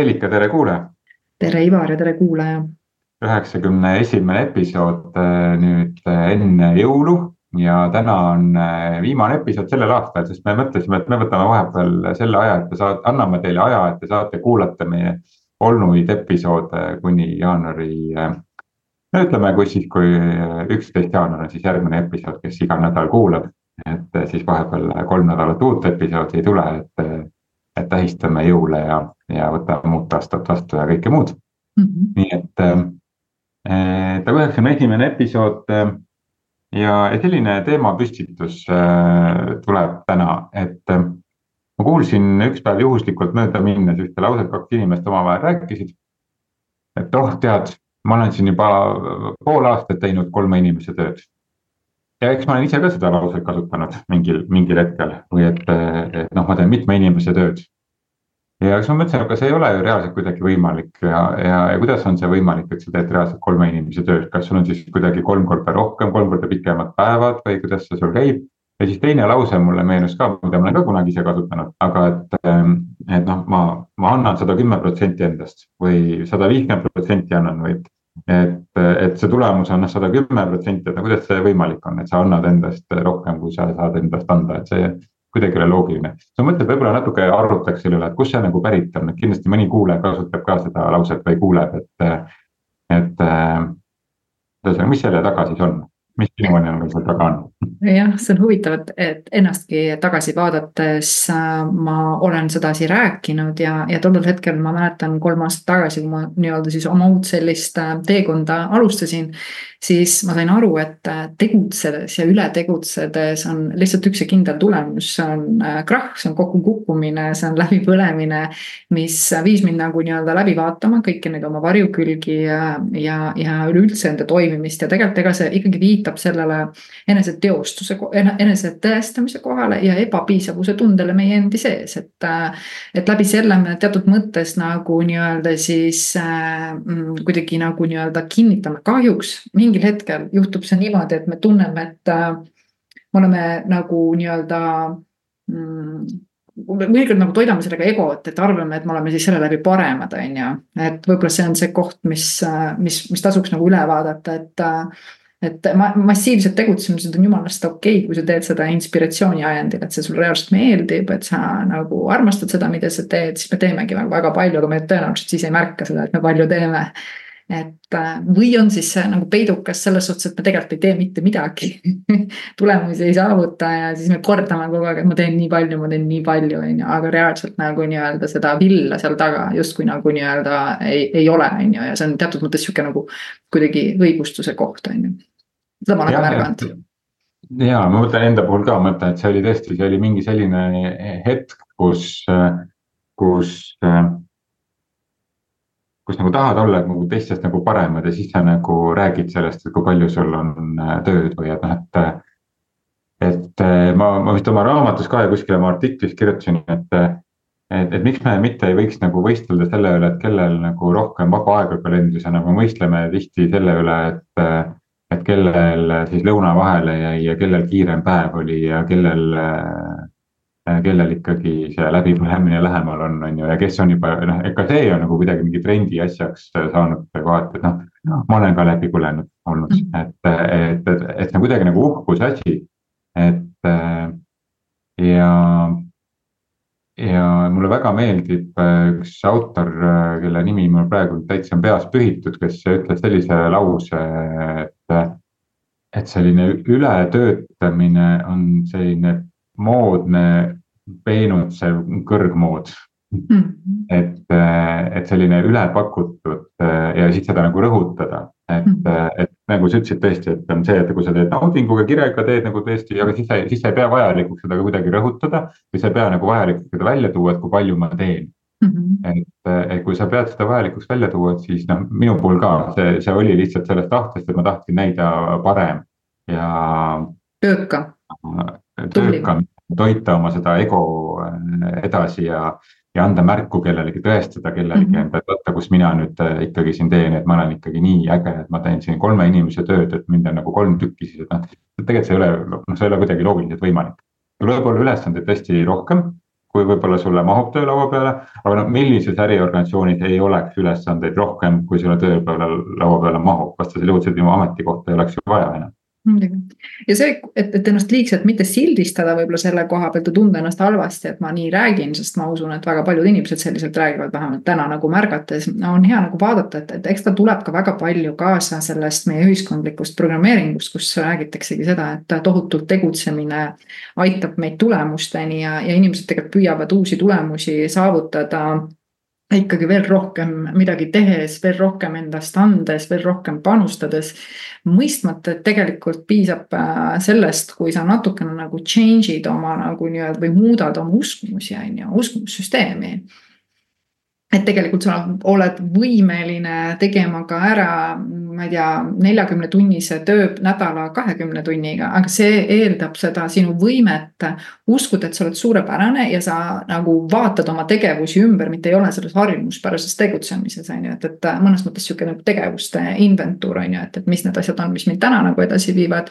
Reelika, tere kuulaja. tere, Ivar ja tere kuulaja. üheksakümne esimene episood äh, nüüd äh, enne jõulu ja täna on äh, viimane episood sellel aastal, sest me mõtlesime, et me võtame vahepeal selle aja, et te saate, anname teile aja, et te saate kuulata meie olnuid episoode kuni jaanuari. no ütleme, kui siis, kui üksteist jaanuar on siis järgmine episood, kes iga nädal kuulab, et siis vahepeal kolm nädalat uut episoodi ei tule, et et tähistame jõule ja, ja võtame uut aastat vastu ja kõike muud mm. -hmm. nii et äh, ta üheksakümne esimene episood äh, ja, ja selline teemapüstitus äh, tuleb täna, et äh, ma kuulsin üks päev juhuslikult mööda minnes ühte lauset, kaks inimest omavahel rääkisid. et oh, tead, ma olen siin juba pool aastat teinud kolme inimese tööd ja eks ma olen ise ka seda lauset kasutanud mingil, mingil hetkel või et, et noh, ma teen mitme inimese tööd. Ja siis ma mõtlesin, aga see ei ole ju reaalselt kuidagi võimalik ja, ja, ja kuidas on see võimalik, et sa teed reaalselt kolme inimese tööd, kas sul on siis kuidagi kolm korda rohkem, kolm korda pikemad päevad või kuidas see sul käib? ja siis teine lause mulle meenus ka, mida ma olen ka kunagi ise kasutanud, aga et, et noh, ma, ma annan sada kümme protsenti endast või sada viiskümmend protsenti annan või et, et see tulemus on noh, sada kümme protsenti, et no kuidas see võimalik on, et sa annad endast rohkem, kui sa saad endast anda, et see kuidagi ei ole loogiline. sa mõtled, võib-olla natuke arutaks selle üle, et kust see nagu pärit on, et kindlasti mõni kuulaja kasutab ka seda lauset või kuuleb, et, et ühesõnaga, mis selle taga siis on? mis sinu hinnangul seal taga on? Jah, see on huvitav, et, et ennastki tagasi vaadates äh, ma olen sedasi rääkinud ja, ja tollel hetkel ma mäletan kolm aastat tagasi, kui ma nii-öelda siis oma uut sellist äh, teekonda alustasin siis ma sain aru, et äh, tegutsedes ja üle tegutsedes on lihtsalt üks ja kindel tulemus, see on krahh, see on kokkukukkumine, see on läbipõlemine, mis viis mind nagu nii-öelda läbi vaatama kõiki neid oma varjukülgi ja, ja, ja üleüldse enda toimimist. Ja tegelikult ega see ikkagi viitab sellele eneseteostuse, enese tõestamise kohale ja ebapiisavuse tundele meie endi sees, et. Et läbi selle me teatud mõttes nagu nii-öelda siis äh, kuidagi nagu nii-öelda kinnitame kahjuks mingil hetkel juhtub see niimoodi, et me tunneme, et äh, me oleme nagu nii-öelda mm, mõnikord nagu toidame sellega egot, et arvame, et me oleme siis selle läbi paremad, on ju. et võib-olla see on see koht, mis, mis, mis tasuks nagu üle vaadata, et. Et ma, massiivsed tegutsemised on jumalast okei okay,, kui sa teed seda inspiratsiooni ajendil, et see sulle reaalselt meeldib, et sa nagu armastad seda, mida sa teed, siis me teemegi nagu väga palju, aga me tõenäoliselt siis ei märka seda, et me palju teeme et äh, või on siis see nagu peidukas selles suhtes, et me tegelikult ei tee mitte midagi tulemusi ei saavuta ja siis me kordame kogu aeg, et ma teen nii palju, ma teen nii palju, on ju, aga reaalselt nagu nii-öelda seda villa seal taga justkui nagu nii-öelda ei, ei ole, on ju, ja see on teatud mõttes sihuke nagu kuidagi õigustuse koht, on ju. Seda ma olen märganud ja ma mõtlen enda puhul ka, mõtlen, et see oli tõesti, see oli mingi selline hetk, kus, kus kus nagu tahad olla nagu teistest nagu paremad ja siis sa nagu räägid sellest, et kui palju sul on äh, tööd või et noh, et. et äh, ma, ma vist oma raamatus ka ja kuskil oma artiklis kirjutasin, et, et, et miks me mitte ei võiks nagu võistelda selle üle, et kellel nagu rohkem vaba aega kalendris on, aga mõistleme tihti selle üle, et et kellel siis lõuna vahele jäi ja kellel kiirem päev oli ja kellel Äh, kellel ikkagi see läbipõlemine lähemal on, on ju, ja kes on juba noh, ega see on nagu kuidagi mingi trendi asjaks saanud kohati, et noh. ma olen ka läbi põlenud olnud, mhm. et, et, et, et see on kuidagi nagu uhkuse asi, et ja. ja mulle väga meeldib üks autor, kelle nimi mul praegu täitsa on peas pühitud, kes ütles sellise lause, et. Et selline ületöötamine on selline moodne peenutsev kõrgmood mm. -hmm. et, et selline ülepakutud ja siis seda nagu rõhutada, et mm, -hmm. et nagu sa ütlesid tõesti, et on see, et kui sa teed naudinguga, kirega teed nagu tõesti, aga siis sa, siis sa ei pea vajalikuks seda kuidagi rõhutada. või sa ei pea nagu vajalikuks seda välja tuua, et kui palju ma teen. Et, et kui sa pead seda vajalikuks välja tuua, et siis noh, minu puhul ka see, see oli lihtsalt sellest tahtest, et ma tahtsin näida parem ja. töökam. töökam toita oma seda ego äh, edasi ja, ja anda märku kellelegi, tõestada kellelegi mm -hmm. et vaata, kus mina nüüd äh, ikkagi siin teen, et ma olen ikkagi nii äge, et ma teen siin kolme inimese tööd, et mind on nagu kolm tükki siis, et noh. tegelikult see ei ole, noh, see ei ole kuidagi loogiliselt võimalik. tuleb olla ülesandeid tõesti rohkem kui võib-olla sulle mahub töölaua peale. aga noh, millises äriorganisatsioonis ei oleks ülesandeid rohkem, kui sulle töölaua peale mahub, vastasel juhul seda ametikohta ei oleks ju vaja enam muidugi ja see, et, et ennast liigselt mitte sildistada võib-olla selle koha pealt ja tunda ennast halvasti, et ma nii räägin, sest ma usun, et väga paljud inimesed selliselt räägivad, vähemalt täna nagu märgates. on hea nagu vaadata, et, et eks ta tuleb ka väga palju kaasa sellest meie ühiskondlikust programmeeringust, kus räägitaksegi seda, et tohutult tegutsemine aitab meid tulemusteni ja, ja inimesed tegelikult püüavad uusi tulemusi saavutada ikkagi veel rohkem midagi tehes, veel rohkem endast andes, veel rohkem panustades. mõistmata, et tegelikult piisab äh, sellest, kui sa natukene nagu change'id oma nagu nii-öelda või muudad oma uskumusi, on ju, uskumussüsteemi et tegelikult sa oled võimeline tegema ka ära, ma ei tea, neljakümne tunnise töönädala kahekümne tunniga, aga see eeldab seda sinu võimet uskuda, et sa oled suurepärane ja sa nagu vaatad oma tegevusi ümber, mitte ei ole selles harjumuspärases tegutsemises, on ju, et, et mõnes mõttes sihuke nagu tegevuste inventuur on ju, et, et mis need asjad on, mis mind täna nagu edasi viivad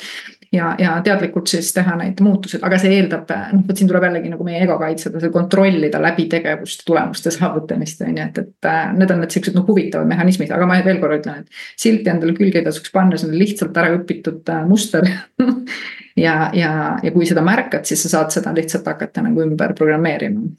ja, ja teadlikult siis teha neid muutused, aga see eeldab, noh, vot siin tuleb jällegi nagu meie ego kaitseda, see kontrollida läbi tegevuste tulemuste saavutamist on ju, et, et äh, need on need siuksed noh huvitavad mehhanismid, aga ma veel korra ütlen, et silti endale külge ei tasuks panna, see on lihtsalt ära õpitud äh, muster. Ja, ja, ja kui seda märkad, siis sa saad seda lihtsalt hakata nagu ümber programmeerima.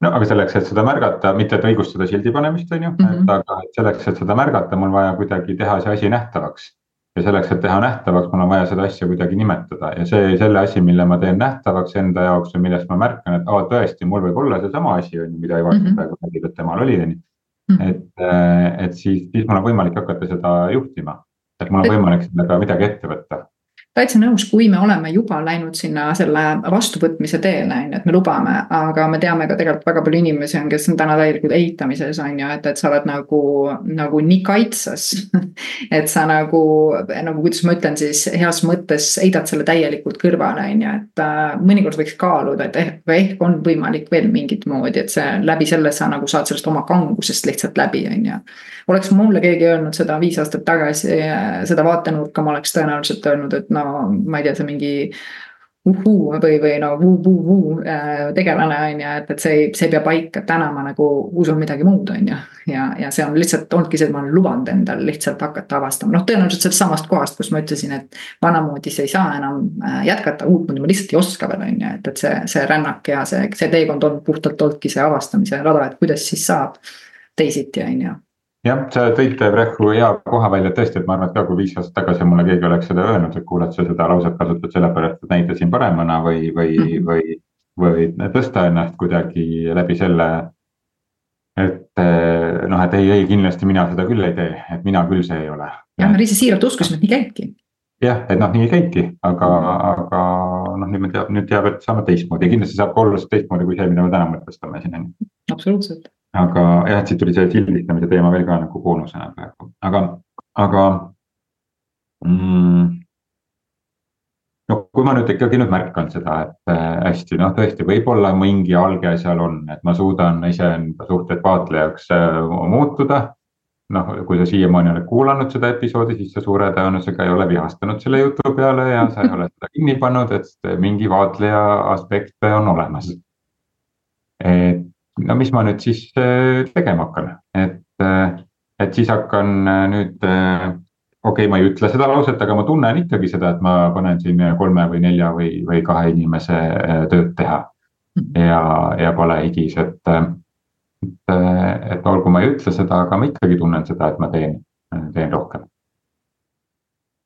No aga selleks, et seda märgata, mitte et õigustada sildi panemist, on ju et aga selleks, et seda märgata, mul vaja kuidagi teha see asi nähtavaks ja selleks, et teha nähtavaks, mul on vaja seda asja kuidagi nimetada ja see, selle asi, mille ma teen nähtavaks enda jaoks või millest ma märkan, et aa, tõesti, mul võib olla seesama asi on ju, mida Ivar mm -hmm. praegu räägib, et temal oli, on ju. Mhm. et, äh, et siis, siis mul on võimalik hakata seda juhtima, et mul on võimalik sellega midagi ette võtta täitsa nõus, kui me oleme juba läinud sinna selle vastuvõtmise teele, on ju, et me lubame, aga me teame ka tegelikult väga palju inimesi on, kes on täna täielikult eitamises, on ju, et, et sa oled nagu, nagu nii kaitses et sa nagu, nagu kuidas ma ütlen siis heas mõttes heidad selle täielikult kõrvale, on ju, et äh, mõnikord võiks kaaluda, et ehk, ehk on võimalik veel mingit moodi, et see läbi selle sa nagu saad sellest oma kangusest lihtsalt läbi, on ju. oleks mulle keegi öelnud seda viis aastat tagasi, seda vaatenurka, ma oleks tõenäoliselt öelnud, et no ma ei tea, see mingi uhuu või, või no vuu-vuu-vuu äh, tegelane on ju, et, et see ei, see ei pea paika, täna ma nagu usun midagi muud, on ju. ja, ja see on lihtsalt olnudki see, et ma olen lubanud endal lihtsalt hakata avastama, noh, tõenäoliselt sellest samast kohast, kus ma ütlesin, et vanamoodi see ei saa enam äh, jätkata, uutmoodi ma lihtsalt ei oska veel, on ju, et, et see, see rännak ja see, see teekond on puhtalt olnudki see avastamise rada, et kuidas siis saab teisiti, on ju jah, sa tõid praegu hea koha välja, et tõesti, et ma arvan, et ka kui viis aastat tagasi mulle keegi oleks seda öelnud, et kuule, et sa seda lauset kasutad sellepärast, et näitasin paremana või, või -hmm. või, või tõsta ennast kuidagi läbi selle. et eh, noh, et ei, ei kindlasti mina seda küll ei tee, et mina küll see ei ole. jah, me lihtsalt siiralt uskusime, et nii käibki. jah, et noh, nii käibki, aga, aga noh, nüüd me teab, nüüd teab, et saame teistmoodi ja kindlasti saab ka oluliselt teistmoodi kui see, mida me täna mõtestame siin on ju. absoluutselt aga jah, et siit tuli see sildistamise teema veel ka nagu boonusena praegu, aga, aga mm,. no kui ma nüüd ikkagi nüüd märkan seda, et äh, hästi, noh, tõesti, võib-olla mingi alge seal on, et ma suudan iseenda suhted vaatlejaks äh, muutuda. noh, kui sa siiamaani oled kuulanud seda episoodi, siis sa suure tõenäosusega ei ole vihastanud selle jutu peale ja sa ei ole seda kinni pannud, et mingi vaatleja aspekt on olemas. et no mis ma nüüd siis äh, tegema hakkan, et, äh, et siis hakkan äh, nüüd, okei okay,, ma ei ütle seda lauset, aga ma tunnen ikkagi seda, et ma panen siin kolme või nelja või, või kahe inimese tööd teha. ja, ja pole higis, et, et, et olgu, ma ei ütle seda, aga ma ikkagi tunnen seda, et ma teen, teen rohkem.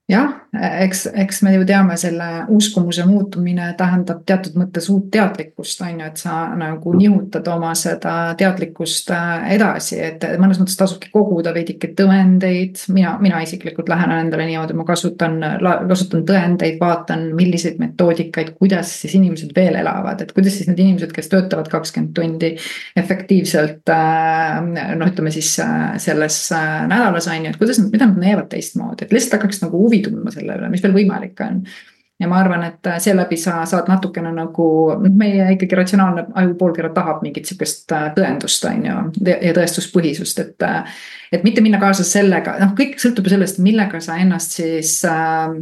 Jah, eks, eks me ju teame, selle uskumuse muutumine tähendab teatud mõttes uut teadlikkust, on ju, et sa nagu nihutad oma seda teadlikkust äh, edasi, et mõnes mõttes tasubki koguda veidike tõendeid. mina, mina isiklikult lähenen endale niimoodi, ma kasutan, kasutan tõendeid, vaatan, milliseid metoodikaid, kuidas siis inimesed veel elavad, et kuidas siis need inimesed, kes töötavad kakskümmend tundi efektiivselt. Äh, noh, ütleme siis äh, selles nädalas on ju, et kuidas nad, mida nad näevad teistmoodi, et lihtsalt hakkaks nagu huvi tundma selle üle, mis veel võimalik on ja ma arvan, et seeläbi sa saad natukene nagu, noh, meie ikkagi ratsionaalne aju poolkera tahab mingit sihukest äh, tõendust, on ju, ja tõestuspõhisust, et. Äh, et mitte minna kaasa sellega, noh, kõik sõltub ju sellest, millega sa ennast siis äh,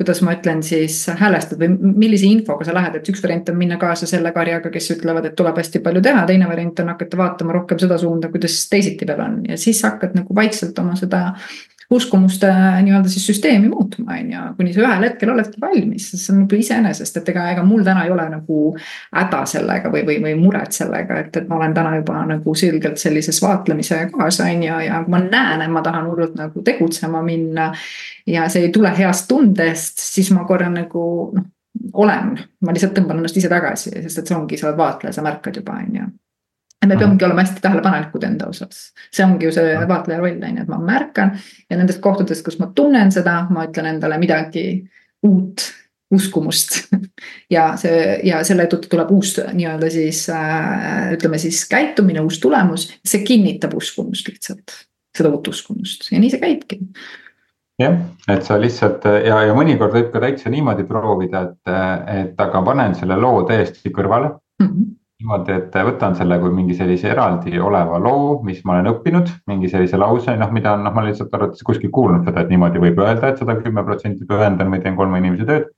kuidas ma ütlen siis, häälestad või millise infoga sa lähed, et üks variant on minna kaasa selle karjaga, kes ütlevad, et tuleb hästi palju teha, teine variant on hakata vaatama rohkem seda suunda, kuidas teisiti veel on ja siis hakkad nagu vaikselt oma seda uskumuste nii-öelda siis süsteemi muutma, on ju, kuni sa ühel hetkel oledki valmis, see on nagu iseenesest, et ega, ega mul täna ei ole nagu häda sellega või, või, või muret sellega, et, et ma olen täna juba nagu selgelt sellises vaatlemise kohas, on ju, ja kui ma näen, et ma tahan hullult nagu tegutsema minna. ja see ei tule heast tundest, siis ma korra nagu noh, olen, ma lihtsalt tõmban ennast ise tagasi, sest et see ongi, sa oled vaatleja, sa märkad juba, on ju ja me peamegi olema hästi tähelepanelikud enda osas. see ongi ju see vaatleja roll on ju, et ma märkan. Ja nendest kohtadest, kus ma tunnen seda, ma ütlen endale midagi uut uskumust. Ja see ja selle tõttu tuleb uus nii-öelda siis äh, ütleme siis käitumine, uus tulemus, see kinnitab uskumust lihtsalt, seda uut uskumust. Ja nii see käibki. Jah, et sa lihtsalt ja, ja mõnikord võib ka täitsa niimoodi proovida, et, et aga panen selle loo täiesti kõrvale. Mm. -hmm niimoodi, et võtan selle kui mingi sellise eraldioleva loo, mis ma olen õppinud, mingi sellise lause, noh, mida noh, ma lihtsalt arvates kuskil kuulnud seda, et niimoodi võib öelda, et sada kümme protsenti pühendan või teen kolme inimese tööd.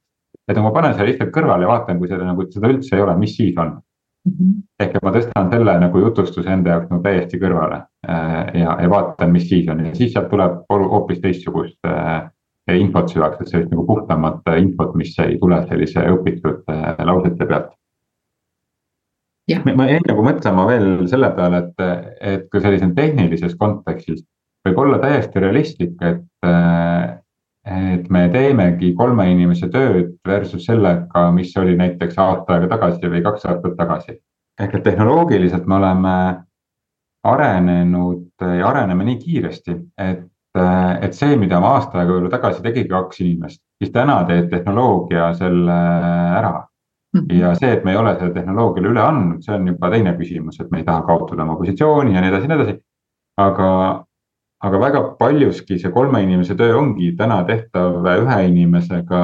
et kui ma panen selle lihtsalt kõrvale ja vaatan, kui seda nagu, seda üldse ei ole, mis siis on mm. -hmm. ehk et ma tõstan selle nagu jutustuse enda jaoks nagu täiesti kõrvale äh, ja, ja vaatan, mis siis on ja siis sealt tuleb hoopis teistsugust äh, infot süvaks, et sellist nagu puhtamat infot, mis ei tule sellise õpitud äh, lausete pealt ma jäin nagu mõtlema veel selle peale, et, et kui sellises tehnilises kontekstis võib olla täiesti realistlik, et, et me teemegi kolme inimese tööd versus sellega, mis oli näiteks aasta aega tagasi või kaks aastat tagasi. ehk et tehnoloogiliselt me oleme arenenud ja areneme nii kiiresti, et, et see, mida ma aasta aega võib-olla tagasi tegigi kaks inimest, siis täna teeb tehnoloogia selle ära. Ja see, et me ei ole selle tehnoloogiale üle andnud, see on juba teine küsimus, et me ei taha kaotada oma positsiooni ja nii edasi ja nii edasi. aga, aga väga paljuski see kolme inimese töö ongi täna tehtav ühe inimesega,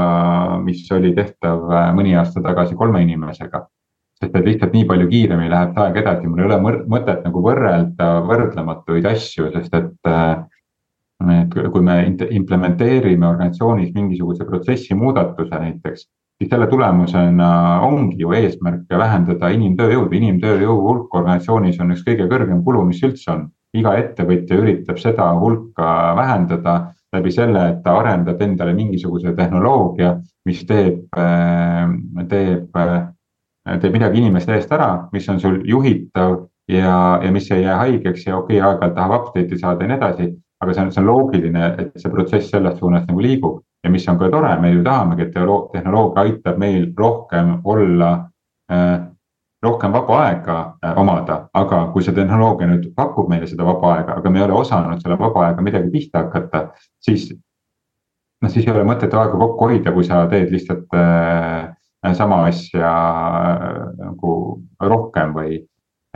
mis oli tehtav mõni aasta tagasi kolme inimesega. sest et lihtsalt nii palju kiiremini läheb see aeg edasi, mul ei ole mõtet nagu võrrelda võrdlematuid asju, sest et et kui me implementeerime organisatsioonis mingisuguse protsessi muudatuse näiteks siis selle tulemusena ongi ju eesmärk vähendada inimtööjõudu, inimtööjõu hulk organisatsioonis on üks kõige kõrgem kulu, mis üldse on. iga ettevõtja üritab seda hulka vähendada läbi selle, et ta arendab endale mingisuguse tehnoloogia, mis teeb, teeb, teeb midagi inimeste eest ära, mis on sul juhitav ja, ja mis ei jää haigeks ja okei okay,, aeg-ajalt tahab update'i saada ja nii edasi. aga see on, see on loogiline, et see protsess selles suunas nagu liigub ja mis on ka tore, me ju tahamegi, et tehnoloogia aitab meil rohkem olla äh,, rohkem vaba aega äh, omada, aga kui see tehnoloogia nüüd pakub meile seda vaba aega, aga me ei ole osanud selle vaba aega midagi pihta hakata, siis. noh, siis ei ole mõtet aega kokku hoida, kui sa teed lihtsalt äh, sama asja äh, nagu rohkem või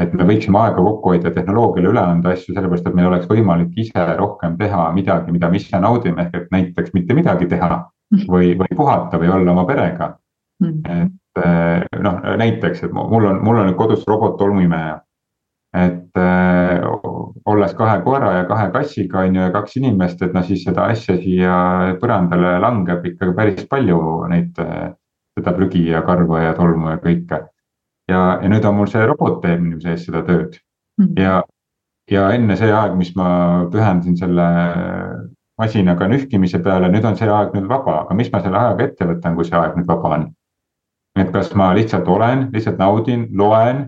et me võiksime aega kokku hoida, tehnoloogiale üle anda asju, sellepärast et meil oleks võimalik ise rohkem teha midagi, mida me ise naudime, ehk et näiteks mitte midagi teha või, või puhata või olla oma perega. et eh, noh, näiteks, et mul on, mul on nüüd kodus robot-tolmuimeja. et äh, olles kahe koera ja kahe kassiga on ju ja kaks inimest, et noh, siis seda asja siia põrandale langeb ikkagi päris palju neid, eh, seda prügi ja karva ja tolmu ja kõike ja, ja nüüd on mul see robot teeb inimese eest seda tööd mm. -hmm. ja, ja enne see aeg, mis ma pühendasin selle masinaga nühkimise peale, nüüd on see aeg nüüd vaba, aga mis ma selle ajaga ette võtan, kui see aeg nüüd vaba on? et kas ma lihtsalt olen, lihtsalt naudin, loen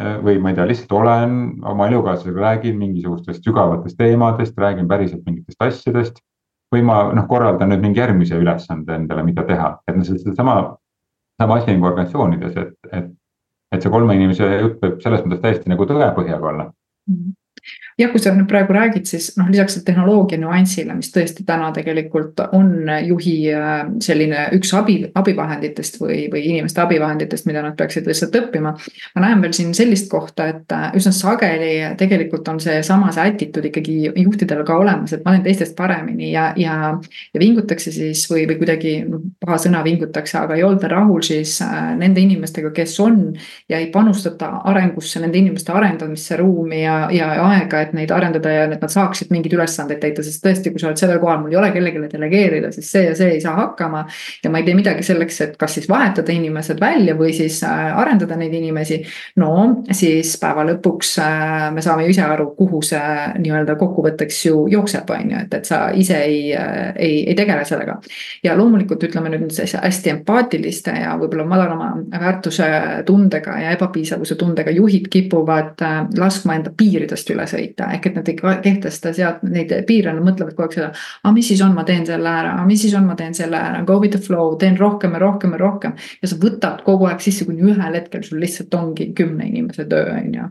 eh, või ma ei tea, lihtsalt olen oma elukaaslasega, räägin mingisugustest sügavatest teemadest, räägin päriselt mingitest asjadest. või ma noh, korraldan nüüd mingi järgmise ülesande endale, mida teha, et noh, sedasama, sama asi on ka organisatsioonides, et, et et see kolme inimese jutt võib selles mõttes täiesti nagu tõepõhjaga olla. -hmm jah, kui sa nüüd praegu räägid, siis noh, lisaks tehnoloogia nüansile, mis tõesti täna tegelikult on juhi äh, selline üks abi, abivahenditest või, või inimeste abivahenditest, mida nad peaksid lihtsalt õppima. ma näen veel siin sellist kohta, et äh, üsna sageli tegelikult on seesama see attitude ikkagi juhtidel ka olemas, et ma teen teistest paremini ja, ja. ja vingutakse siis või, või kuidagi paha sõna vingutakse, aga ei olda rahul siis äh, nende inimestega, kes on. ja ei panustata arengusse, nende inimeste arendamisse ruumi ja, ja aega, et neid arendada ja et nad saaksid mingeid ülesandeid täita, sest tõesti, kui sa oled sellel kohal, mul ei ole kellelegi delegeerida, siis see ja see ei saa hakkama. ja ma ei tee midagi selleks, et kas siis vahetada inimesed välja või siis äh, arendada neid inimesi. no siis päeva lõpuks äh, me saame ju ise aru, kuhu see nii-öelda kokkuvõtteks ju jookseb, on ju, et, et sa ise ei, ei, ei tegele sellega. ja loomulikult ütleme nüüd hästi empaatiliste ja võib-olla madalama väärtuse tundega ja ebapiisavuse tundega juhid kipuvad äh, laskma enda piiridest üle sõita, ehk et nad ei kehtesta sealt neid piire, nad mõtlevad kogu aeg seda. aga mis siis on, ma teen selle ära, aga mis siis on, ma teen selle ära, go with the flow, teen rohkem ja rohkem ja rohkem. ja sa võtad kogu aeg sisse, kuni ühel hetkel sul lihtsalt ongi kümne inimese töö, on ju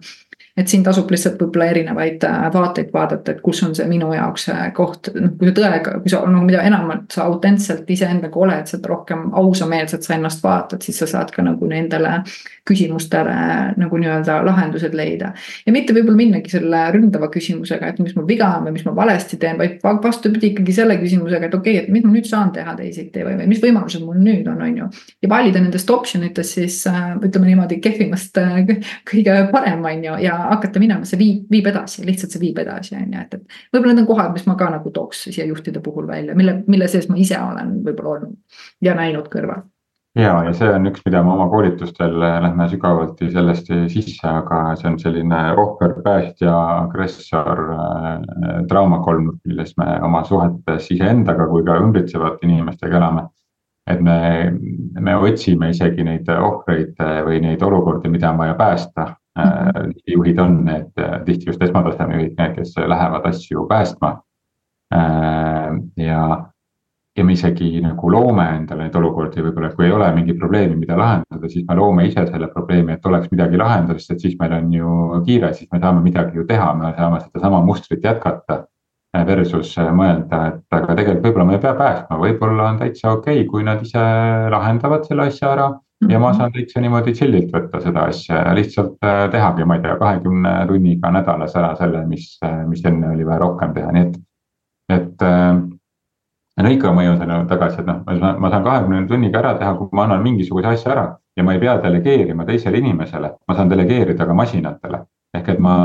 et siin tasub lihtsalt võib-olla erinevaid äh, vaateid vaadata, et kus on see minu jaoks see koht, noh kui sa tõega, kui sa noh, mida enamalt sa autentselt iseendaga oled, seda rohkem ausameelselt sa ennast vaatad, siis sa saad ka nagu nendele küsimustele nagu nii-öelda lahendused leida. ja mitte võib-olla minnagi selle ründava küsimusega, et mis mul viga on või mis ma valesti teen, vaid vastupidi ikkagi selle küsimusega, et okei okay,, et mis ma nüüd saan teha teisiti või, või mis võimalused mul nüüd on, on ju. ja valida nendest optsioon itest siis äh, ütleme niimoodi kehvimast äh, kõige parem, on ju, ja hakata minema, see viib, viib edasi, lihtsalt see viib edasi, on ju, et, et. võib-olla need on kohad, mis ma ka nagu tooks siia juhtide puhul välja, mille, mille sees ma ise olen võib-olla olnud ja näinud kõrval ja, ja see on üks, mida me oma koolitustel lähme sügavuti sellest sisse, aga see on selline ohver, päästja, agressor äh, draamakolmnurk, milles me oma suhetes iseendaga kui ka ümbritsevate inimestega elame. et me, me otsime isegi neid ohvreid või neid olukordi, mida on vaja päästa juhid on need äh, tihti just esmataseme juhid, need, kes lähevad asju päästma. Äh, ja, ja me isegi nagu loome endale neid olukordi, võib-olla kui ei ole mingi probleemi, mida lahendada, siis me loome ise selle probleemi, et oleks midagi lahendada, sest et siis meil on ju kiire, siis me saame midagi ju teha, me saame sedasama mustrit jätkata. Versus mõelda, et aga tegelikult võib-olla me ei pea päästma, võib-olla on täitsa okei okay,, kui nad ise lahendavad selle asja ära ja ma saan täitsa niimoodi chill'ilt võtta seda asja ja lihtsalt äh, tehagi, ma ei tea, kahekümne tunniga nädalas ära selle, mis, äh, mis enne oli vaja rohkem teha, nii et. et äh, no ikka ma jõuan selle tagasi, et noh, ma saan kahekümne tunniga ära teha, kui ma annan mingisuguse asja ära ja ma ei pea delegeerima teisele inimesele, ma saan delegeerida ka masinatele. ehk et ma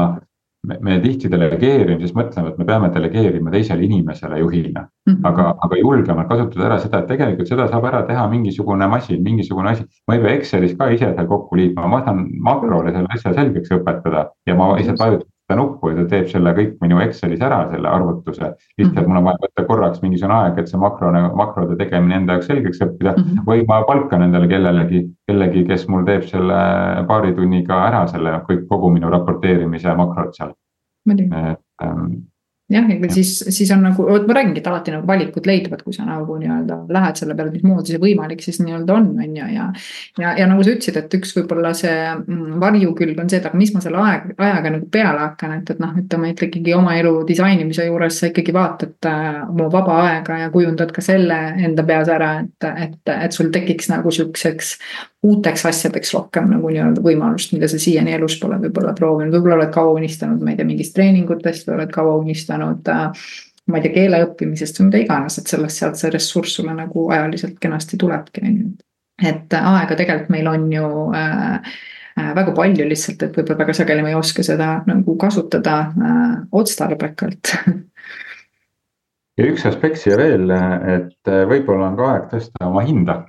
me, me tihti delegeerimises mõtleme, et me peame delegeerima teisele inimesele juhina mm. -hmm. aga, aga julgemalt kasutada ära seda, et tegelikult seda saab ära teha mingisugune masin, mingisugune asi. ma ei pea Excelis ka ise seal kokku liitma, ma saan makrole selle asja selgeks õpetada ja ma lihtsalt vajutan nuppu ja ta teeb selle kõik minu Excelis ära, selle arvutuse. lihtsalt mhm. mul on vaja võtta korraks mingisugune aeg, et see makro, makrode tegemine enda jaoks selgeks õppida mm -hmm. või ma palkan endale kellelegi, kellegi, kes mul teeb selle paari tunniga ära selle kõik, kogu minu raporteerimise makrod seal. et ähm, jah, ega siis, siis on nagu, vot ma räägingi, et alati nagu valikud leiduvad, kui sa nagu nii-öelda lähed selle peale, mismoodi see võimalik siis nii-öelda on, on ju, ja. ja, ja nagu sa ütlesid, et üks võib-olla see mm, varjukülg on see, et aga mis ma selle aeg, ajaga nagu peale hakkan, et, et noh, ütleme, et ikkagi oma elu disainimise juures sa ikkagi vaatad äh, oma vaba aega ja kujundad ka selle enda peas ära, et, et, et sul tekiks nagu sihukeseks uuteks asjadeks rohkem nagu nii-öelda võimalust, mida sa siiani elus pole võib-olla proovinud, võib-olla oled kaua unistanud, ma ei tea, mingist treeningutest või oled kaua unistanud äh, ma ei tea, keele õppimisest või mida iganes, et sellest, sealt see ressurss sulle nagu ajaliselt kenasti tulebki, on ju. et äh, aega tegelikult meil on ju äh, äh, väga palju lihtsalt, et võib-olla väga sageli me ei oska seda nagu kasutada äh, otstarbekalt ja üks aspekt siia veel, et võib-olla on ka aeg tõsta oma hinda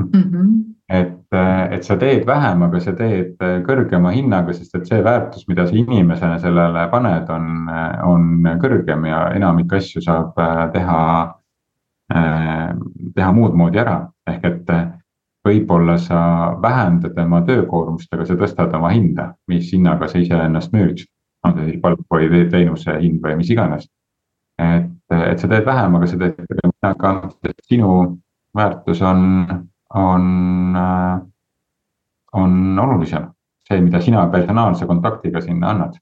mm. -hmm et, et sa teed vähem, aga sa teed kõrgema hinnaga, sest et see väärtus, mida sa inimesena sellele paned, on, on kõrgem ja enamik asju saab teha, teha muud moodi ära. ehk et võib-olla sa vähendad oma töökoormust, aga sa tõstad oma hinda, mis hinnaga sa iseennast müüd. on see siis palk või teenuse hind või mis iganes. et, et sa teed vähem, aga sa teed kõrgema hinnaga, sest sinu väärtus on on, äh, on olulisem. see, mida sina personaalse kontaktiga sinna annad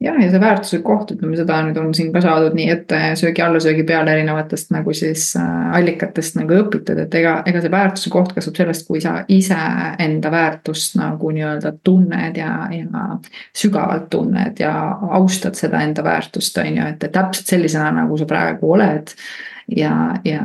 jah, ja see väärtuse koht, ütleme seda nüüd on siin ka saadud nii ette söögi alla, söögi peale erinevatest nagu siis äh, allikatest nagu õpitud, et ega, ega see väärtuse koht kasvab sellest, kui sa ise enda väärtust nagu nii-öelda tunned ja, ja sügavalt tunned ja austad seda enda väärtust, on ju, et täpselt sellisena, nagu sa praegu oled. ja, ja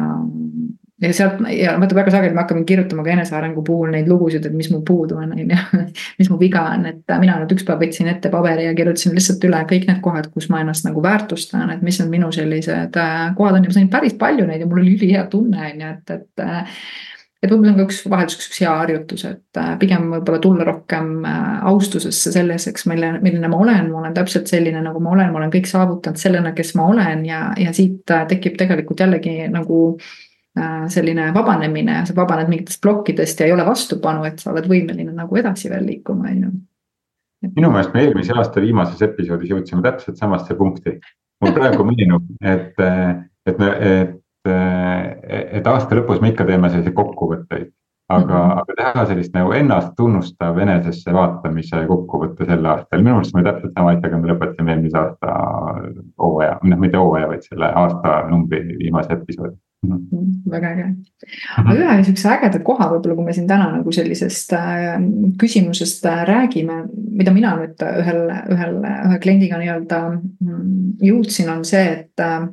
ja sealt ja vaata väga sageli me hakkame kirjutama ka enesearengu puhul neid lugusid, et mis mul puudu on, on ju. mis mu viga on, et mina nüüd üks päev võtsin ette paberi ja kirjutasin lihtsalt üle kõik need kohad, kus ma ennast nagu väärtustan, et mis on minu sellised äh, kohad on ja ma sain päris palju neid ja mul oli ülihea tunne on ju, et, et äh, et võib-olla see on ka üks vahelduseks üks hea harjutus, et äh, pigem võib-olla tulla rohkem austusesse selleseks, mille, milline ma olen, ma olen täpselt selline, nagu ma olen, ma olen kõik saavutanud sellena, kes ma olen ja, ja siit tekib tegelikult jällegi nagu Äh, selline vabanemine, sa vabaned mingitest plokkidest ja ei ole vastupanu, et sa oled võimeline nagu edasi veel liikuma, on ju. minu meelest me eelmise aasta viimases episoodis jõudsime täpselt samasse punkti. mul praegu meenub, et, et me, et, et aasta lõpus me ikka teeme selliseid kokkuvõtteid. aga mm, -hmm. aga teha sellist nagu ennast tunnustav enesesse vaatamise kokkuvõte sel aastal, minu arust me täpselt sama asjaga me lõpetasime eelmise aasta hooaja, noh mitte hooaja, vaid selle aastanumbri viimase episoodi Mm -hmm. Väga äge. aga ühe sihukese ägeda koha võib-olla, kui me siin täna nagu sellisest äh, küsimusest äh, räägime, mida mina nüüd ühel, ühel, ühe kliendiga nii-öelda mm, jõudsin, on see, et äh,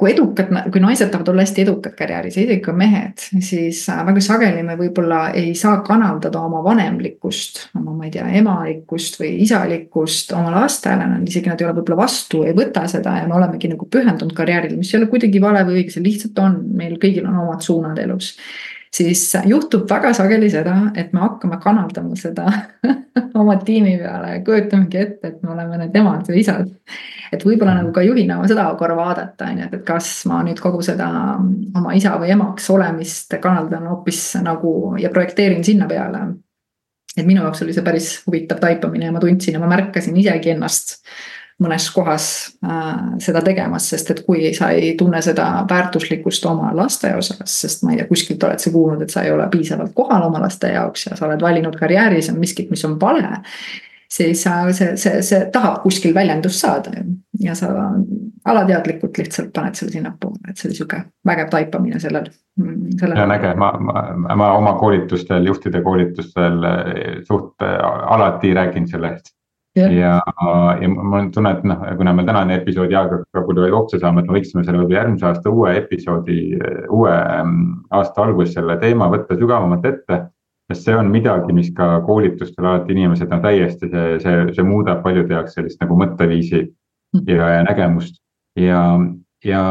kui edukad, kui naised tahavad olla hästi edukad karjääris ja isegi ka mehed, siis äh, väga sageli me võib-olla ei saa kanaldada oma vanemlikkust, oma, ma ei tea, emalikkust või isalikkust oma lastele, nad isegi nad ei ole võib-olla vastu, ei võta seda ja me olemegi nagu pühendunud karjäärile, mis ei ole kuidagi vale või õige, see lihtsalt on, meil kõigil on omad suunad elus siis juhtub väga sageli seda, et me hakkame kanaldama seda oma tiimi peale ja kujutamegi ette, et me oleme need emad või isad. Et võib-olla nagu ka juhina seda korra vaadata, on ju, et, et kas ma nüüd kogu seda oma isa või emaks olemist kanaldan hoopis nagu ja projekteerin sinna peale. et minu jaoks oli see päris huvitav taipamine ja ma tundsin ja ma märkasin isegi ennast mõnes kohas äh, seda tegemas, sest et kui sa ei tunne seda väärtuslikkust oma laste osas, sest ma ei tea, kuskilt oled sa kuulnud, et sa ei ole piisavalt kohal oma laste jaoks ja sa oled valinud karjääris on miskit, mis on vale. Siis see, see, see tahab kuskil väljendust saada ja sa alateadlikult lihtsalt paned selle sinnapoole, et see oli sihuke vägev taipamine sellel, sellel. see on äge, ma, ma, ma oma koolitustel, juhtide koolitustel suht alati räägin sellest ja, ja, ja ma tunnen, et noh, kuna meil tänane episoodi aeg hakkab otsa saama, et me võiksime selle võib-olla järgmise aasta uue episoodi, uue mm, aasta alguses selle teema võtta sügavamalt ette. Sest see on midagi, mis ka koolitustel alati inimesed, no täiesti see, see, see muudab paljude jaoks sellist nagu mõtteviisi ja, ja nägemust. ja, ja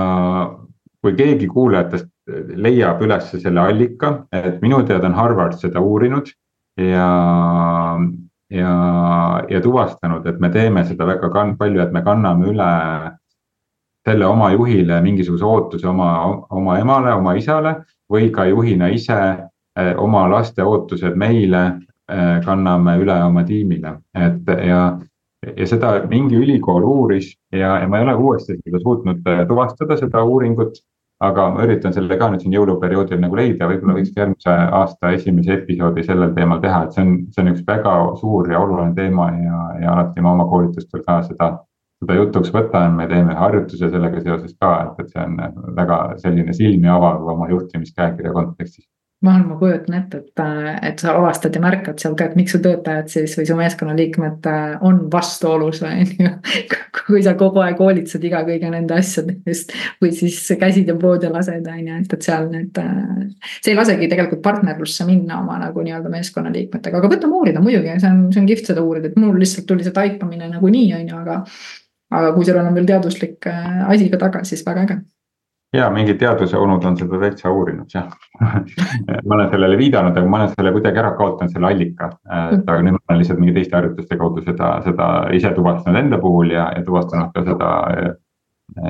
kui keegi kuulajatest leiab üles selle allika, et minu teada on Harvard seda uurinud ja ja, ja tuvastanud, et me teeme seda väga palju, et me kanname üle selle oma juhile mingisuguse ootuse oma, oma emale, oma isale või ka juhina ise oma laste ootused meile eh, kanname üle oma tiimile, et ja, ja seda mingi ülikool uuris ja, ja ma ei ole uuesti seda suutnud eh, tuvastada, seda uuringut aga ma üritan selle ka nüüd siin jõuluperioodil nagu leida, võib-olla võiks järgmise aasta esimese episoodi sellel teemal teha, et see on, see on üks väga suur ja oluline teema ja, ja alati ma oma koolitustel ka seda, seda jutuks võtan, me teeme harjutuse sellega seoses ka, et, et see on väga selline silmi avav oma juhtimiskäekirja kontekstis ma arvan, ma kujutan ette, et, et sa avastad ja märkad seal ka, et miks su töötajad siis või su meeskonnaliikmed äh, on vastuolus, on ju. kui sa kogu aeg hoolitsed iga kõige nende asjade eest või siis käsid ja pood ja lased, on ju, et, et seal need. Äh, see ei lasegi tegelikult partnerlusse minna oma nagu nii-öelda meeskonnaliikmetega, aga võtame uurida muidugi, see on, see on kihvt seda uurida, et mul lihtsalt tuli see taipamine nagunii, on ju, aga. aga kui sellel on veel teaduslik äh, asi ka taga, siis väga äge ja mingid teaduse onud on seda täitsa uurinud jah ma olen sellele viidanud, aga ma olen selle kuidagi ära kaotanud, selle allika. et aga nüüd ma olen lihtsalt mingi teiste harjutuste kaudu seda, seda ise tuvastanud enda puhul ja, ja tuvastanud ka seda äh,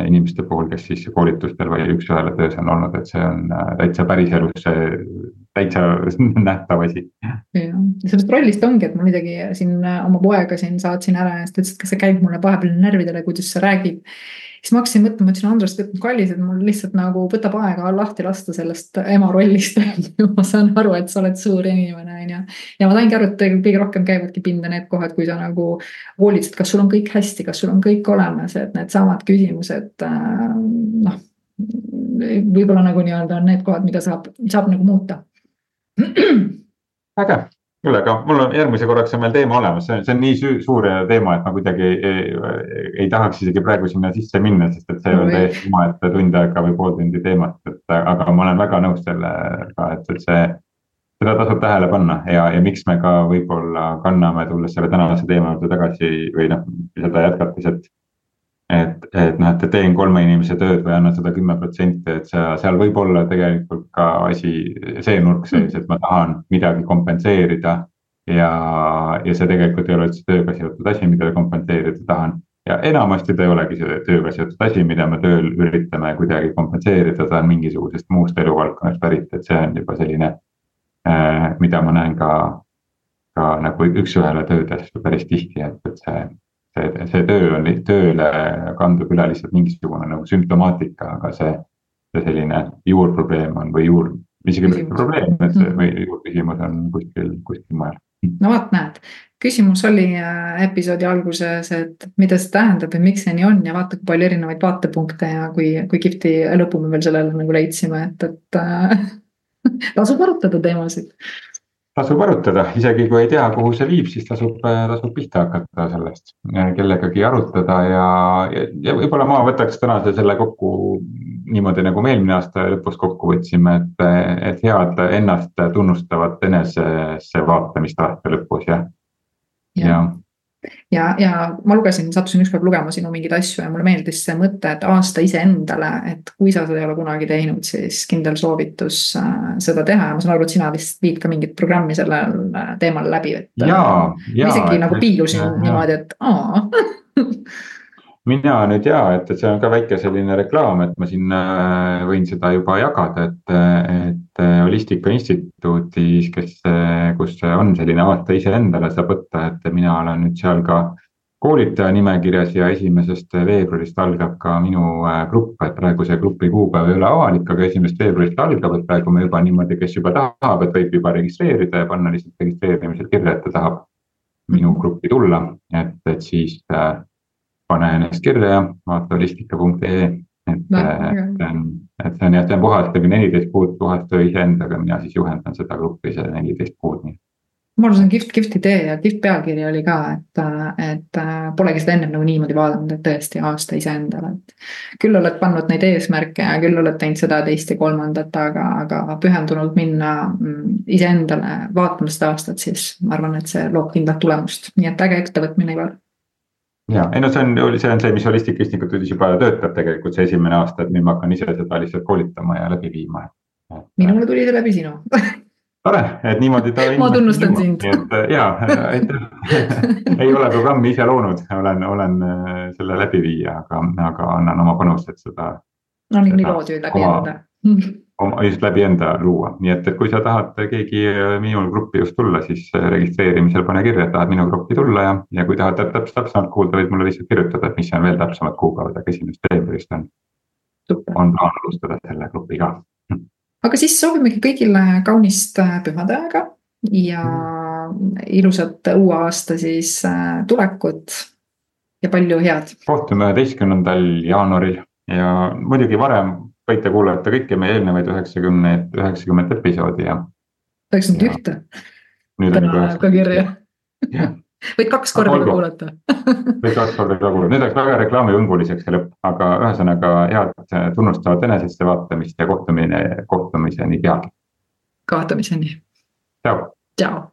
inimeste puhul, kes siis koolitustel või üks-ühele töös on olnud, et see on äh, täitsa päriselus see täitsa nähtav asi. jah, sellest rollist ongi, et ma midagi siin äh, oma poega siin saatsin ära ja siis ta ütles, et kas see käib mulle vahepeal närvidele, kuidas see räägib siis ma hakkasin mõtlema, ütlesin Andres, et kallis, et mul lihtsalt nagu võtab aega lahti lasta sellest ema rollist ma saan aru, et sa oled suur inimene, on ju. ja ma saingi aru, et kõige rohkem käivadki pinda need kohad, kui sa nagu hoolitsed, kas sul on kõik hästi, kas sul on kõik olemas, et needsamad küsimused äh, noh. võib-olla nagu nii-öelda on need kohad, mida saab, saab nagu muuta. Äge kuule, aga mul on järgmise korraks on meil teema olemas, see on, see on nii suur teema, et ma kuidagi ei, ei, ei tahaks isegi praegu sinna sisse minna, sest et see on täiesti omaette tund aega või pool tundi teemat, et aga ma olen väga nõus sellega, et, et see. seda tasub tähele panna ja, ja miks me ka võib-olla kanname, tulles selle tänase teema juurde tagasi või noh, seda jätkates, et et, et noh, et teen kolme inimese tööd või annan sada kümme protsenti, et seal, seal võib olla tegelikult ka asi, see nurk sees, et ma tahan midagi kompenseerida. ja, ja see tegelikult ei ole üldse tööga seotud asi, mida kompenseerida tahan. ja enamasti ta ei olegi see tööga seotud asi, mida me tööl üritame kuidagi kompenseerida, ta on mingisugusest muust eluvaldkonnast pärit, et see on juba selline äh,, mida ma näen ka, ka nagu üks-ühele töödes päris tihti, et, et see see, see töö on, tööle kandub üle lihtsalt mingisugune nagu sümptomaatika, aga see, see selline juurprobleem on või juur, isegi mitte probleem, et see või juurküsimus on kuskil, kuskil mujal. no vot, näed, küsimus oli äh, episoodi alguses, et mida see tähendab ja miks see nii on ja vaata, kui palju erinevaid vaatepunkte ja kui, kui kihvti lõpu me veel sellele nagu leidsime, et, et äh, tasub arutada teemasid tasub arutada, isegi kui ei tea, kuhu see viib, siis tasub, tasub pihta hakata sellest, kellegagi arutada ja, ja, ja võib-olla ma võtaks tänase selle kokku niimoodi, nagu me eelmine aasta lõpus kokku võtsime, et, et head ennast tunnustavat enesesse vaatamist aasta lõpus ja, ja, ja ja, ja ma lugesin, sattusin ükskord lugema sinu mingeid asju ja mulle meeldis see mõte, et aasta iseendale, et kui sa seda ei ole kunagi teinud, siis kindel soovitus äh, seda teha ja ma saan aru, et sina vist viid ka mingit programmi sellel äh, teemal läbi, et. Ma isegi nagu piilusin niimoodi, et aa mina nüüd ja, et, et see on ka väike selline reklaam, et ma siin äh, võin seda juba jagada, et, et äh, Holistika Instituudis, kes, äh, kus on selline aasta iseendale saab võtta, et mina olen nüüd seal ka koolitaja nimekirjas ja esimesest veebruarist algab ka minu grupp, et praegu see grupi kuupäev ei ole avalik, aga esimesest veebruarist algab, et praegu me juba niimoodi, kes juba tahab, et võib juba registreerida ja panna lihtsalt registreerimisel kirja, et ta tahab minu gruppi tulla, et, et siis äh, pane ennast kirja, vaata holistika.ee, et no,, et et see on jah, see on puhastamine neliteist kuud, puhasta iseendaga, mina siis juhendan seda gruppi see neliteist kuud, nii. Ma arvan, see on kihvt, kihvt idee ja kihvt pealkiri oli ka, et, et polegi seda ennem nagu niimoodi vaadanud, et tõesti aasta iseendale, et. küll oled pannud neid eesmärke ja küll oled teinud seda, teist ja kolmandat, aga, aga pühendunult minna mm, iseendale vaatama seda aastat, siis ma arvan, et see loob kindlat tulemust, nii et äge ettevõtmine, Ivar ja ei no see on, see on see, mis Holistic Instituutis juba töötab tegelikult see esimene aasta, et nüüd ma hakkan ise seda lihtsalt koolitama ja läbi viima. minule tuli see läbi sinu tore, et niimoodi ta. ma tunnustan sind. et ja, aitäh ei ole programmi ise loonud, olen, olen äh, selle läbiviija, aga, aga annan oma panuse, et seda. no nii, nii loodi läbi enda just läbi enda luua, nii et, et kui sa tahad keegi äh, minu gruppi just tulla, siis äh, registreerimisel pane kirja, et tahad minu gruppi tulla ja, ja kui tahad täpselt täpsemalt kuulda, võid mulle lihtsalt kirjutada, et mis on veel täpsemad kuupäevad, aga esimesest veebruarist on. on plaan alustada selle grupiga. aga siis soovimegi kõigile kaunist äh, pühade aega ja mm. ilusat uue aasta siis tulekut ja palju head. kohtume üheteistkümnendal jaanuaril ja muidugi varem võite kuulata kõiki meie eelnevaid üheksakümneid, üheksakümmet episoodi ja. üheksakümmend ühte. pane ka kirja. võid kaks korda ka kuulata võid kaks korda ka kuulata, nüüd läks väga reklaamihõnguliseks see lõpp, aga ühesõnaga head tunnustavat enesesse vaatamist ja kohtumine, kohtumiseni peagi. kohtumiseni. tšau. tšau.